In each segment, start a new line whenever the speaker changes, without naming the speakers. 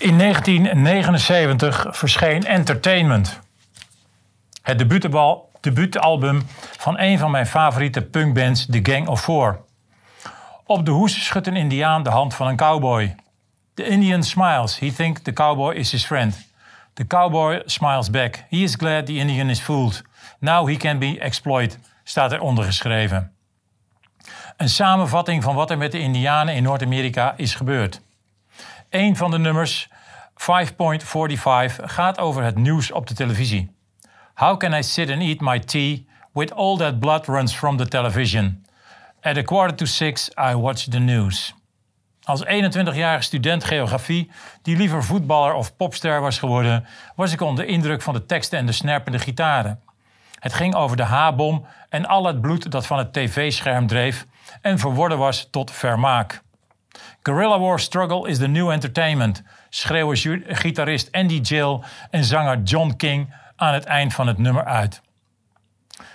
In 1979 verscheen Entertainment. Het debuutabal- debuutalbum van een van mijn favoriete punkbands, The Gang of Four. Op de hoes schudt een indiaan de hand van een cowboy. The Indian smiles. He thinks the cowboy is his friend. The cowboy smiles back. He is glad the Indian is fooled. Now he can be exploited, staat eronder geschreven. Een samenvatting van wat er met de Indianen in Noord-Amerika is gebeurd. Een van de nummers, 5.45, gaat over het nieuws op de televisie. How can I sit and eat my tea with all that blood runs from the television? At a quarter to six, I watch the news. Als 21-jarige student geografie, die liever voetballer of popster was geworden, was ik onder de indruk van de teksten en de snerpende gitaren. Het ging over de H-bom en al het bloed dat van het tv-scherm dreef en verworden was tot vermaak. Guerrilla War Struggle is the new entertainment, schreeuwen gitarist Andy Gill en zanger John King aan het eind van het nummer uit.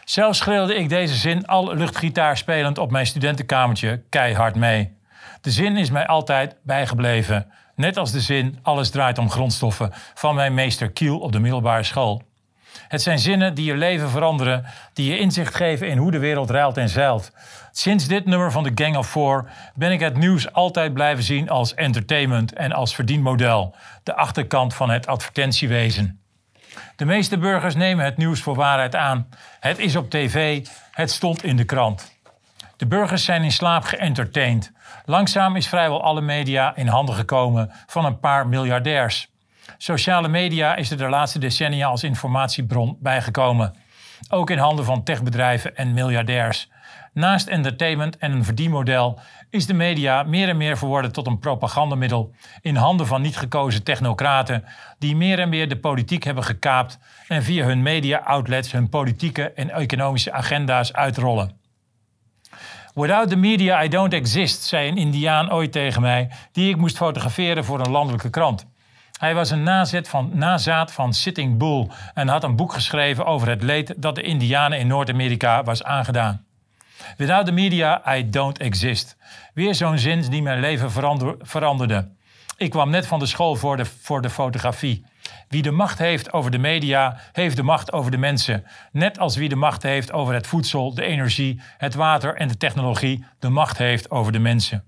Zelf schreeuwde ik deze zin al luchtgitaar spelend op mijn studentenkamertje keihard mee. De zin is mij altijd bijgebleven, net als de zin alles draait om grondstoffen van mijn meester Kiel op de middelbare school. Het zijn zinnen die je leven veranderen, die je inzicht geven in hoe de wereld ruilt en zeilt. Sinds dit nummer van de Gang of Four ben ik het nieuws altijd blijven zien als entertainment en als verdienmodel, de achterkant van het advertentiewezen. De meeste burgers nemen het nieuws voor waarheid aan. Het is op tv, het stond in de krant. De burgers zijn in slaap geëntertained. Langzaam is vrijwel alle media in handen gekomen van een paar miljardairs. Sociale media is er de laatste decennia als informatiebron bijgekomen. Ook in handen van techbedrijven en miljardairs. Naast entertainment en een verdienmodel is de media meer en meer verworden tot een propagandamiddel in handen van niet gekozen technocraten die meer en meer de politiek hebben gekaapt en via hun media-outlets hun politieke en economische agenda's uitrollen. Without the media I don't exist, zei een Indiaan ooit tegen mij, die ik moest fotograferen voor een landelijke krant. Hij was een nazet van, nazaat van Sitting Bull en had een boek geschreven over het leed dat de Indianen in Noord-Amerika was aangedaan. Without the media I don't exist. Weer zo'n zin die mijn leven verander- veranderde. Ik kwam net van de school voor de, voor de fotografie. Wie de macht heeft over de media, heeft de macht over de mensen. Net als wie de macht heeft over het voedsel, de energie, het water en de technologie, de macht heeft over de mensen.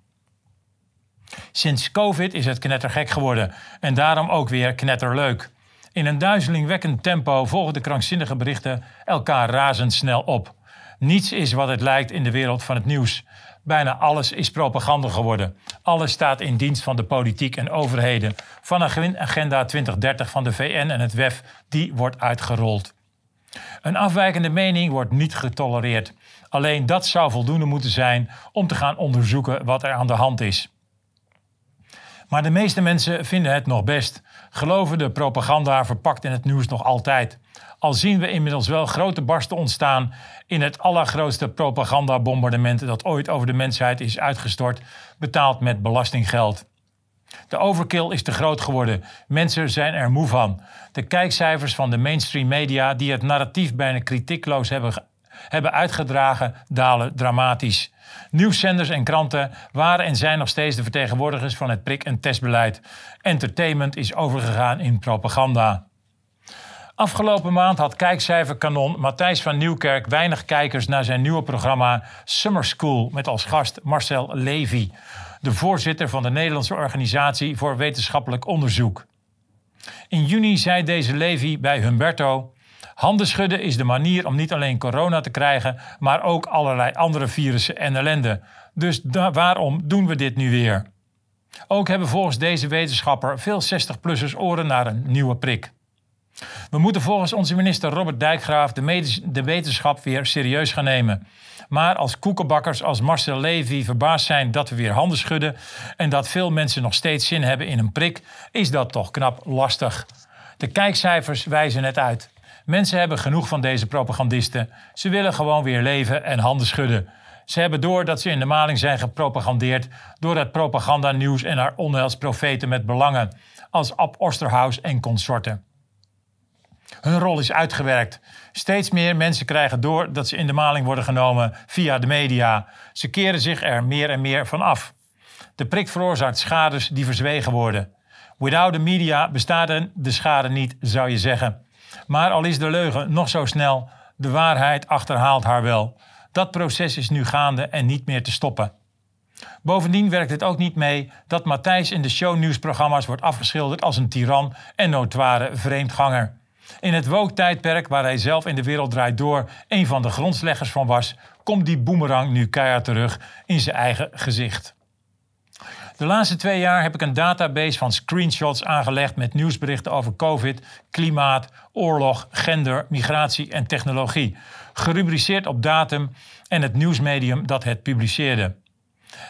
Sinds COVID is het knettergek geworden en daarom ook weer knetterleuk. In een duizelingwekkend tempo volgen de krankzinnige berichten elkaar razendsnel op. Niets is wat het lijkt in de wereld van het nieuws. Bijna alles is propaganda geworden. Alles staat in dienst van de politiek en overheden. Van Agenda 2030 van de VN en het WEF, die wordt uitgerold. Een afwijkende mening wordt niet getolereerd. Alleen dat zou voldoende moeten zijn om te gaan onderzoeken wat er aan de hand is. Maar de meeste mensen vinden het nog best. Geloven de propaganda verpakt in het nieuws nog altijd. Al zien we inmiddels wel grote barsten ontstaan in het allergrootste propagandabombardement dat ooit over de mensheid is uitgestort, betaald met belastinggeld. De overkill is te groot geworden. Mensen zijn er moe van. De kijkcijfers van de mainstream media, die het narratief bijna kritiekloos hebben, hebben uitgedragen, dalen dramatisch. Nieuwszenders en kranten waren en zijn nog steeds de vertegenwoordigers van het prik- en testbeleid. Entertainment is overgegaan in propaganda. Afgelopen maand had kijkcijferkanon Matthijs van Nieuwkerk weinig kijkers naar zijn nieuwe programma Summer School met als gast Marcel Levy, de voorzitter van de Nederlandse Organisatie voor Wetenschappelijk Onderzoek. In juni zei deze Levy bij Humberto: Handen schudden is de manier om niet alleen corona te krijgen, maar ook allerlei andere virussen en ellende. Dus waarom doen we dit nu weer? Ook hebben volgens deze wetenschapper veel 60-plussers oren naar een nieuwe prik. We moeten volgens onze minister Robert Dijkgraaf de, de wetenschap weer serieus gaan nemen. Maar als koekenbakkers als Marcel Levy verbaasd zijn dat we weer handen schudden en dat veel mensen nog steeds zin hebben in een prik, is dat toch knap lastig. De kijkcijfers wijzen het uit. Mensen hebben genoeg van deze propagandisten. Ze willen gewoon weer leven en handen schudden. Ze hebben door dat ze in de maling zijn gepropagandeerd door het propagandanieuws en haar onheilsprofeten met belangen, als Ab Osterhaus en consorten. Hun rol is uitgewerkt. Steeds meer mensen krijgen door dat ze in de maling worden genomen via de media. Ze keren zich er meer en meer van af. De prik veroorzaakt schades die verzwegen worden. Without the media bestaat de schade niet, zou je zeggen. Maar al is de leugen nog zo snel, de waarheid achterhaalt haar wel. Dat proces is nu gaande en niet meer te stoppen. Bovendien werkt het ook niet mee dat Matthijs in de shownieuwsprogramma's wordt afgeschilderd als een tiran en notoire vreemdganger. In het woke-tijdperk waar hij zelf in de wereld draait door een van de grondleggers van was, komt die boemerang nu keihard terug in zijn eigen gezicht. De laatste twee jaar heb ik een database van screenshots aangelegd met nieuwsberichten over COVID, klimaat, oorlog, gender, migratie en technologie. Gerubriceerd op datum en het nieuwsmedium dat het publiceerde.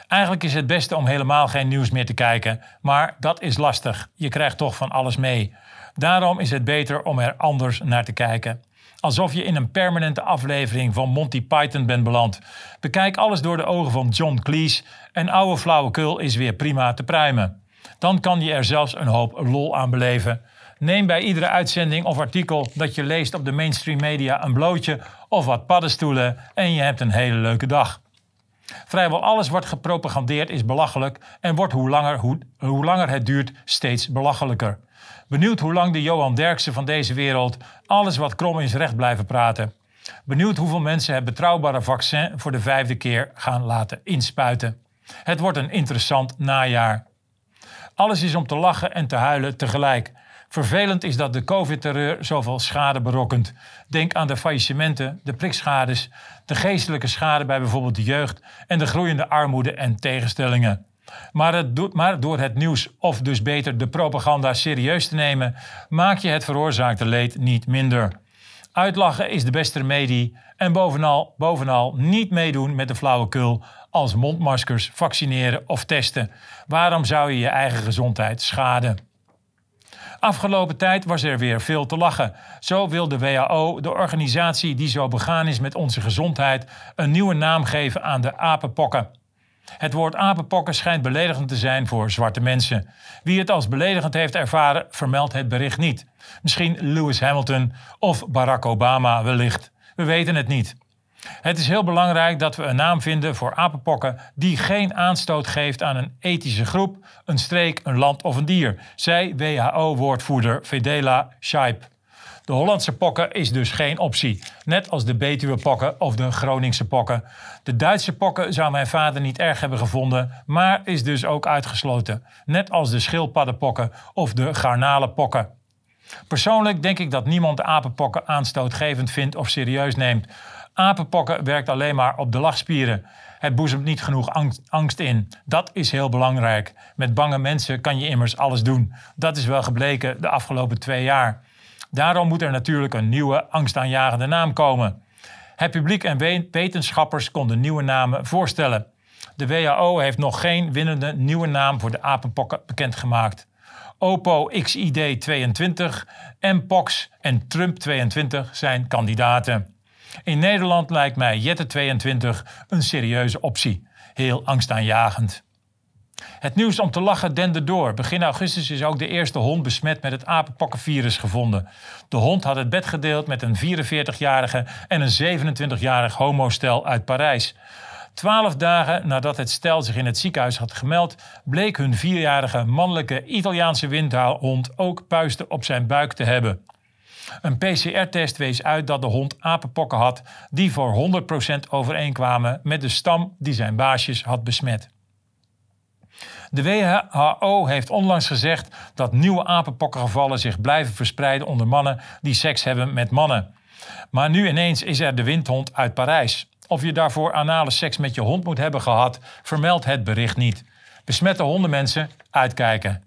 Eigenlijk is het beste om helemaal geen nieuws meer te kijken, maar dat is lastig. Je krijgt toch van alles mee. Daarom is het beter om er anders naar te kijken. Alsof je in een permanente aflevering van Monty Python bent beland. Bekijk alles door de ogen van John Cleese en oude flauwekul is weer prima te pruimen. Dan kan je er zelfs een hoop lol aan beleven. Neem bij iedere uitzending of artikel dat je leest op de mainstream media een blootje of wat paddenstoelen en je hebt een hele leuke dag. Vrijwel alles wat gepropagandeerd is belachelijk en wordt hoe langer, hoe, hoe langer het duurt steeds belachelijker. Benieuwd hoe lang de Johan Derksen van deze wereld alles wat krom is recht blijven praten. Benieuwd hoeveel mensen het betrouwbare vaccin voor de vijfde keer gaan laten inspuiten. Het wordt een interessant najaar. Alles is om te lachen en te huilen tegelijk. Vervelend is dat de COVID-terreur zoveel schade berokkent. Denk aan de faillissementen, de prikschades, de geestelijke schade bij bijvoorbeeld de jeugd en de groeiende armoede en tegenstellingen. Maar, het, maar door het nieuws, of dus beter de propaganda, serieus te nemen, maak je het veroorzaakte leed niet minder. Uitlachen is de beste remedie en bovenal, bovenal niet meedoen met de flauwekul als mondmaskers, vaccineren of testen. Waarom zou je je eigen gezondheid schaden? Afgelopen tijd was er weer veel te lachen. Zo wil de WHO, de organisatie die zo begaan is met onze gezondheid, een nieuwe naam geven aan de apenpokken. Het woord apenpokken schijnt beledigend te zijn voor zwarte mensen. Wie het als beledigend heeft ervaren, vermeldt het bericht niet. Misschien Lewis Hamilton of Barack Obama wellicht. We weten het niet. Het is heel belangrijk dat we een naam vinden voor apenpokken die geen aanstoot geeft aan een ethische groep, een streek, een land of een dier, zei WHO-woordvoerder Fedela Scheip. De Hollandse pokken is dus geen optie, net als de Betuwe-pokken of de Groningse pokken. De Duitse pokken zou mijn vader niet erg hebben gevonden, maar is dus ook uitgesloten, net als de schildpaddenpokken of de garnalenpokken. Persoonlijk denk ik dat niemand de apenpokken aanstootgevend vindt of serieus neemt. Apenpokken werkt alleen maar op de lachspieren. Het boezemt niet genoeg angst in. Dat is heel belangrijk. Met bange mensen kan je immers alles doen. Dat is wel gebleken de afgelopen twee jaar. Daarom moet er natuurlijk een nieuwe angstaanjagende naam komen. Het publiek en wetenschappers konden nieuwe namen voorstellen. De WHO heeft nog geen winnende nieuwe naam voor de apenpokken bekendgemaakt. OPO XID 22, Mpox en Trump 22 zijn kandidaten. In Nederland lijkt mij Jette 22 een serieuze optie. Heel angstaanjagend. Het nieuws om te lachen dende door. Begin augustus is ook de eerste hond besmet met het apenpokkenvirus gevonden. De hond had het bed gedeeld met een 44-jarige en een 27-jarig homostel uit Parijs. Twaalf dagen nadat het stel zich in het ziekenhuis had gemeld, bleek hun vierjarige mannelijke Italiaanse windhond ook puisten op zijn buik te hebben. Een PCR-test wees uit dat de hond apenpokken had, die voor 100% overeenkwamen met de stam die zijn baasjes had besmet. De WHO heeft onlangs gezegd dat nieuwe apenpokkengevallen zich blijven verspreiden onder mannen die seks hebben met mannen. Maar nu ineens is er de windhond uit Parijs. Of je daarvoor anale seks met je hond moet hebben gehad, vermeldt het bericht niet. Besmette hondenmensen, uitkijken.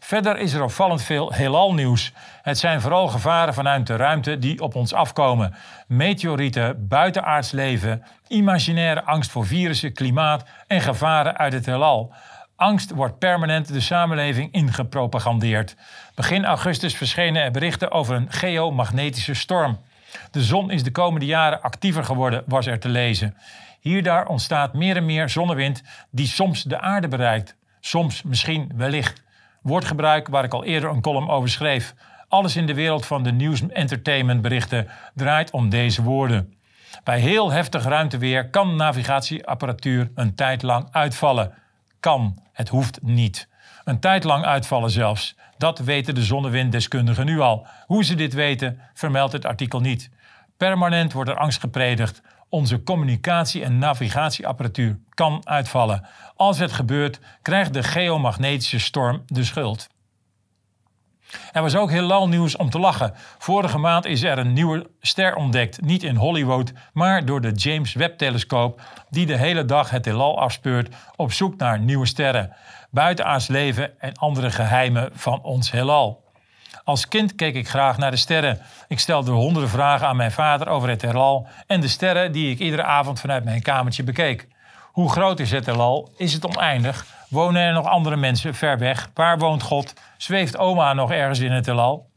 Verder is er opvallend veel heelal-nieuws. Het zijn vooral gevaren vanuit de ruimte die op ons afkomen. Meteorieten, buitenaards leven, imaginaire angst voor virussen, klimaat en gevaren uit het heelal. Angst wordt permanent de samenleving ingepropagandeerd. Begin augustus verschenen er berichten over een geomagnetische storm. De zon is de komende jaren actiever geworden, was er te lezen. Hierdoor ontstaat meer en meer zonnewind die soms de aarde bereikt. Soms misschien wellicht woordgebruik waar ik al eerder een column over schreef. Alles in de wereld van de nieuws-entertainment berichten draait om deze woorden. Bij heel heftig ruimteweer kan navigatieapparatuur een tijd lang uitvallen. Kan, het hoeft niet. Een tijd lang uitvallen zelfs. Dat weten de zonnewinddeskundigen nu al. Hoe ze dit weten, vermeldt het artikel niet. Permanent wordt er angst gepredigd. Onze communicatie- en navigatieapparatuur kan uitvallen. Als het gebeurt, krijgt de geomagnetische storm de schuld. Er was ook heel nieuws om te lachen. Vorige maand is er een nieuwe ster ontdekt. Niet in Hollywood, maar door de James Webb-telescoop... die de hele dag het heelal afspeurt op zoek naar nieuwe sterren. Buitenaards leven en andere geheimen van ons heelal. Als kind keek ik graag naar de sterren. Ik stelde honderden vragen aan mijn vader over het heelal... en de sterren die ik iedere avond vanuit mijn kamertje bekeek. Hoe groot is het heelal? Is het oneindig? Wonen er nog andere mensen ver weg? Waar woont God? Zweeft oma nog ergens in het heelal?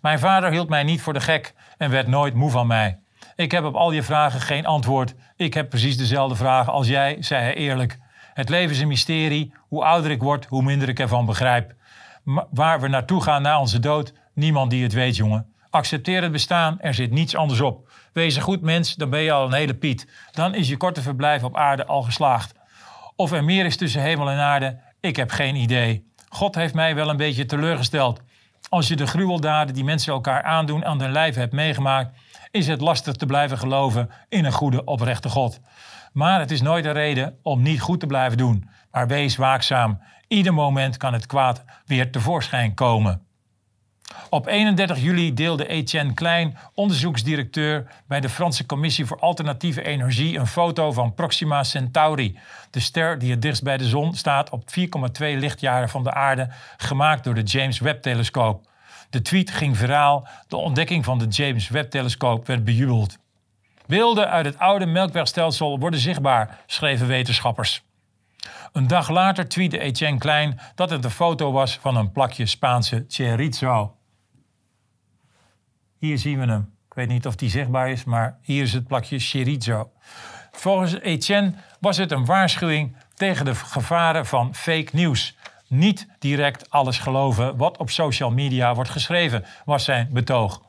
Mijn vader hield mij niet voor de gek en werd nooit moe van mij. Ik heb op al je vragen geen antwoord. Ik heb precies dezelfde vragen als jij, zei hij eerlijk. Het leven is een mysterie. Hoe ouder ik word, hoe minder ik ervan begrijp. Waar we naartoe gaan na onze dood, niemand die het weet, jongen. Accepteer het bestaan, er zit niets anders op. Wees een goed mens, dan ben je al een hele Piet. Dan is je korte verblijf op aarde al geslaagd. Of er meer is tussen hemel en aarde, ik heb geen idee. God heeft mij wel een beetje teleurgesteld. Als je de gruweldaden die mensen elkaar aandoen aan hun lijf hebt meegemaakt, is het lastig te blijven geloven in een goede, oprechte God. Maar het is nooit een reden om niet goed te blijven doen. Maar wees waakzaam. Ieder moment kan het kwaad weer tevoorschijn komen. Op 31 juli deelde Etienne Klein, onderzoeksdirecteur bij de Franse Commissie voor Alternatieve Energie, een foto van Proxima Centauri, de ster die het dichtst bij de zon staat op 4,2 lichtjaren van de aarde, gemaakt door de James Webb-telescoop. De tweet ging viraal, de ontdekking van de James Webb-telescoop werd bejubeld. Beelden uit het oude Melkwegstelsel worden zichtbaar, schreven wetenschappers. Een dag later tweette Etienne Klein dat het een foto was van een plakje Spaanse chorizo. Hier zien we hem. Ik weet niet of die zichtbaar is, maar hier is het plakje chorizo. Volgens Etienne was het een waarschuwing tegen de gevaren van fake nieuws. Niet direct alles geloven wat op social media wordt geschreven, was zijn betoog.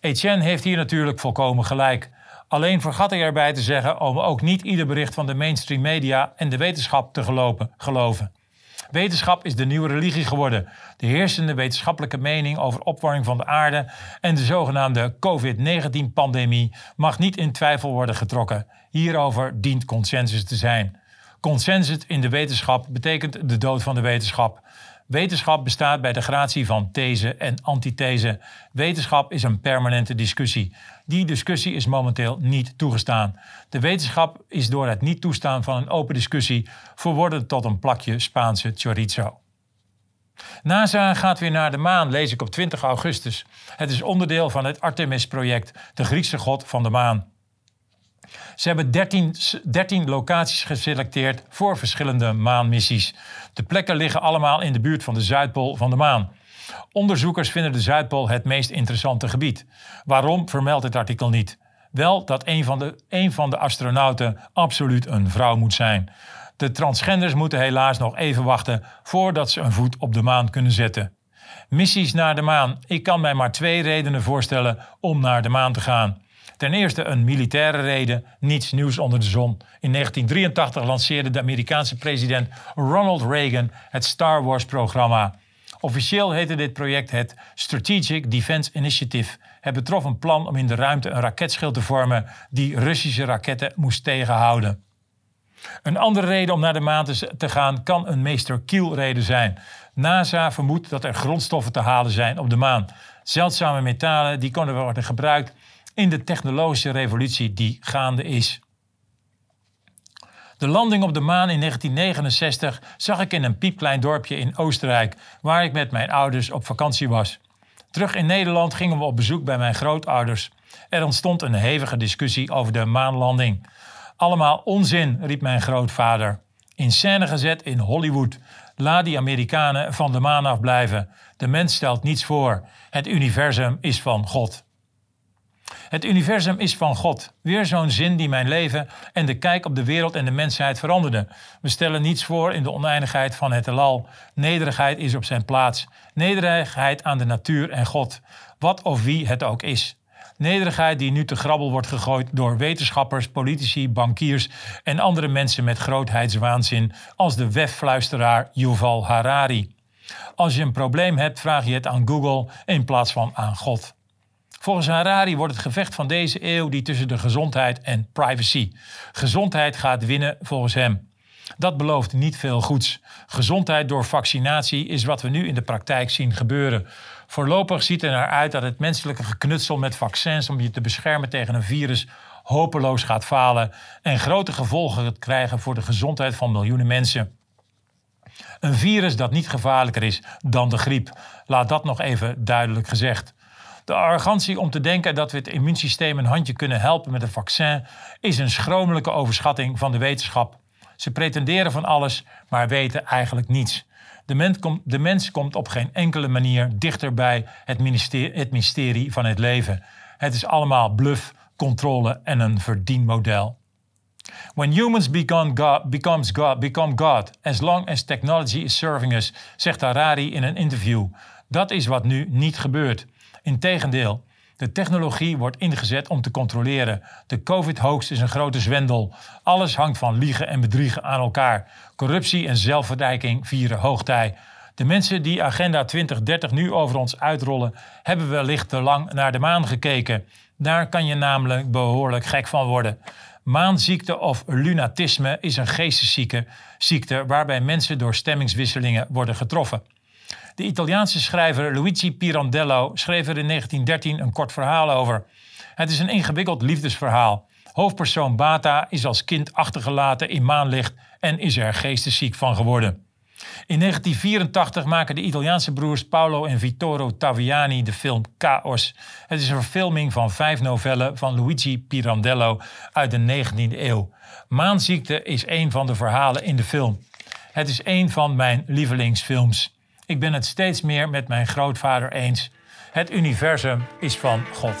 Etienne heeft hier natuurlijk volkomen gelijk. Alleen vergat hij erbij te zeggen om ook niet ieder bericht van de mainstream media en de wetenschap te geloven. Wetenschap is de nieuwe religie geworden. De heersende wetenschappelijke mening over opwarming van de aarde en de zogenaamde COVID-19-pandemie mag niet in twijfel worden getrokken. Hierover dient consensus te zijn. Consensus in de wetenschap betekent de dood van de wetenschap. Wetenschap bestaat bij de gratie van these en antithese. Wetenschap is een permanente discussie. Die discussie is momenteel niet toegestaan. De wetenschap is door het niet toestaan van een open discussie verworden tot een plakje Spaanse chorizo. NASA gaat weer naar de maan, lees ik op 20 augustus. Het is onderdeel van het Artemis-project, de Griekse god van de maan. Ze hebben 13, 13 locaties geselecteerd voor verschillende maanmissies. De plekken liggen allemaal in de buurt van de Zuidpool van de maan. Onderzoekers vinden de Zuidpool het meest interessante gebied. Waarom vermeldt het artikel niet? Wel dat een van, de, een van de astronauten absoluut een vrouw moet zijn. De transgenders moeten helaas nog even wachten voordat ze een voet op de maan kunnen zetten. Missies naar de maan. Ik kan mij maar twee redenen voorstellen om naar de maan te gaan. Ten eerste een militaire reden, niets nieuws onder de zon. In 1983 lanceerde de Amerikaanse president Ronald Reagan het Star Wars-programma. Officieel heette dit project het Strategic Defense Initiative. Het betrof een plan om in de ruimte een raketschild te vormen die Russische raketten moest tegenhouden. Een andere reden om naar de maan te gaan kan een meester Kiel-reden zijn. NASA vermoedt dat er grondstoffen te halen zijn op de maan. Zeldzame metalen die kunnen worden gebruikt in de technologische revolutie die gaande is. De landing op de maan in 1969 zag ik in een piepklein dorpje in Oostenrijk, waar ik met mijn ouders op vakantie was. Terug in Nederland gingen we op bezoek bij mijn grootouders. Er ontstond een hevige discussie over de maanlanding. Allemaal onzin, riep mijn grootvader. In scène gezet in Hollywood. Laat die Amerikanen van de maan afblijven. De mens stelt niets voor. Het universum is van God. Het universum is van God. Weer zo'n zin die mijn leven en de kijk op de wereld en de mensheid veranderde. We stellen niets voor in de oneindigheid van het heelal. Nederigheid is op zijn plaats. Nederigheid aan de natuur en God. Wat of wie het ook is. Nederigheid die nu te grabbel wordt gegooid door wetenschappers, politici, bankiers en andere mensen met grootheidswaanzin als de webfluisteraar Yuval Harari. Als je een probleem hebt, vraag je het aan Google in plaats van aan God. Volgens Harari wordt het gevecht van deze eeuw die tussen de gezondheid en privacy. Gezondheid gaat winnen volgens hem. Dat belooft niet veel goeds. Gezondheid door vaccinatie is wat we nu in de praktijk zien gebeuren. Voorlopig ziet er naar uit dat het menselijke geknutsel met vaccins om je te beschermen tegen een virus hopeloos gaat falen en grote gevolgen gaat krijgen voor de gezondheid van miljoenen mensen. Een virus dat niet gevaarlijker is dan de griep. Laat dat nog even duidelijk gezegd. De arrogantie om te denken dat we het immuunsysteem een handje kunnen helpen met een vaccin is een schromelijke overschatting van de wetenschap. Ze pretenderen van alles, maar weten eigenlijk niets. De mens, komt, de mens komt op geen enkele manier dichter bij het mysterie, het van het leven. Het is allemaal bluff, controle en een verdienmodel. When humans become God, becomes God, become God, as long as technology is serving us, zegt Harari in een interview. Dat is wat nu niet gebeurt. Integendeel, de technologie wordt ingezet om te controleren. De COVID-hoax is een grote zwendel. Alles hangt van liegen en bedriegen aan elkaar. Corruptie en zelfverdijking vieren hoogtij. De mensen die Agenda 2030 nu over ons uitrollen, hebben wellicht te lang naar de maan gekeken. Daar kan je namelijk behoorlijk gek van worden. Maanziekte of lunatisme is een geestesziekte ziekte waarbij mensen door stemmingswisselingen worden getroffen. De Italiaanse schrijver Luigi Pirandello schreef er in 1913 een kort verhaal over. Het is een ingewikkeld liefdesverhaal. Hoofdpersoon Bata is als kind achtergelaten in maanlicht en is er geestesziek van geworden. In 1984 maken de Italiaanse broers Paolo en Vittorio Taviani de film Chaos. Het is een verfilming van vijf novellen van Luigi Pirandello uit de 19e eeuw. Maanziekte is een van de verhalen in de film. Het is een van mijn lievelingsfilms. Ik ben het steeds meer met mijn grootvader eens. Het universum is van God.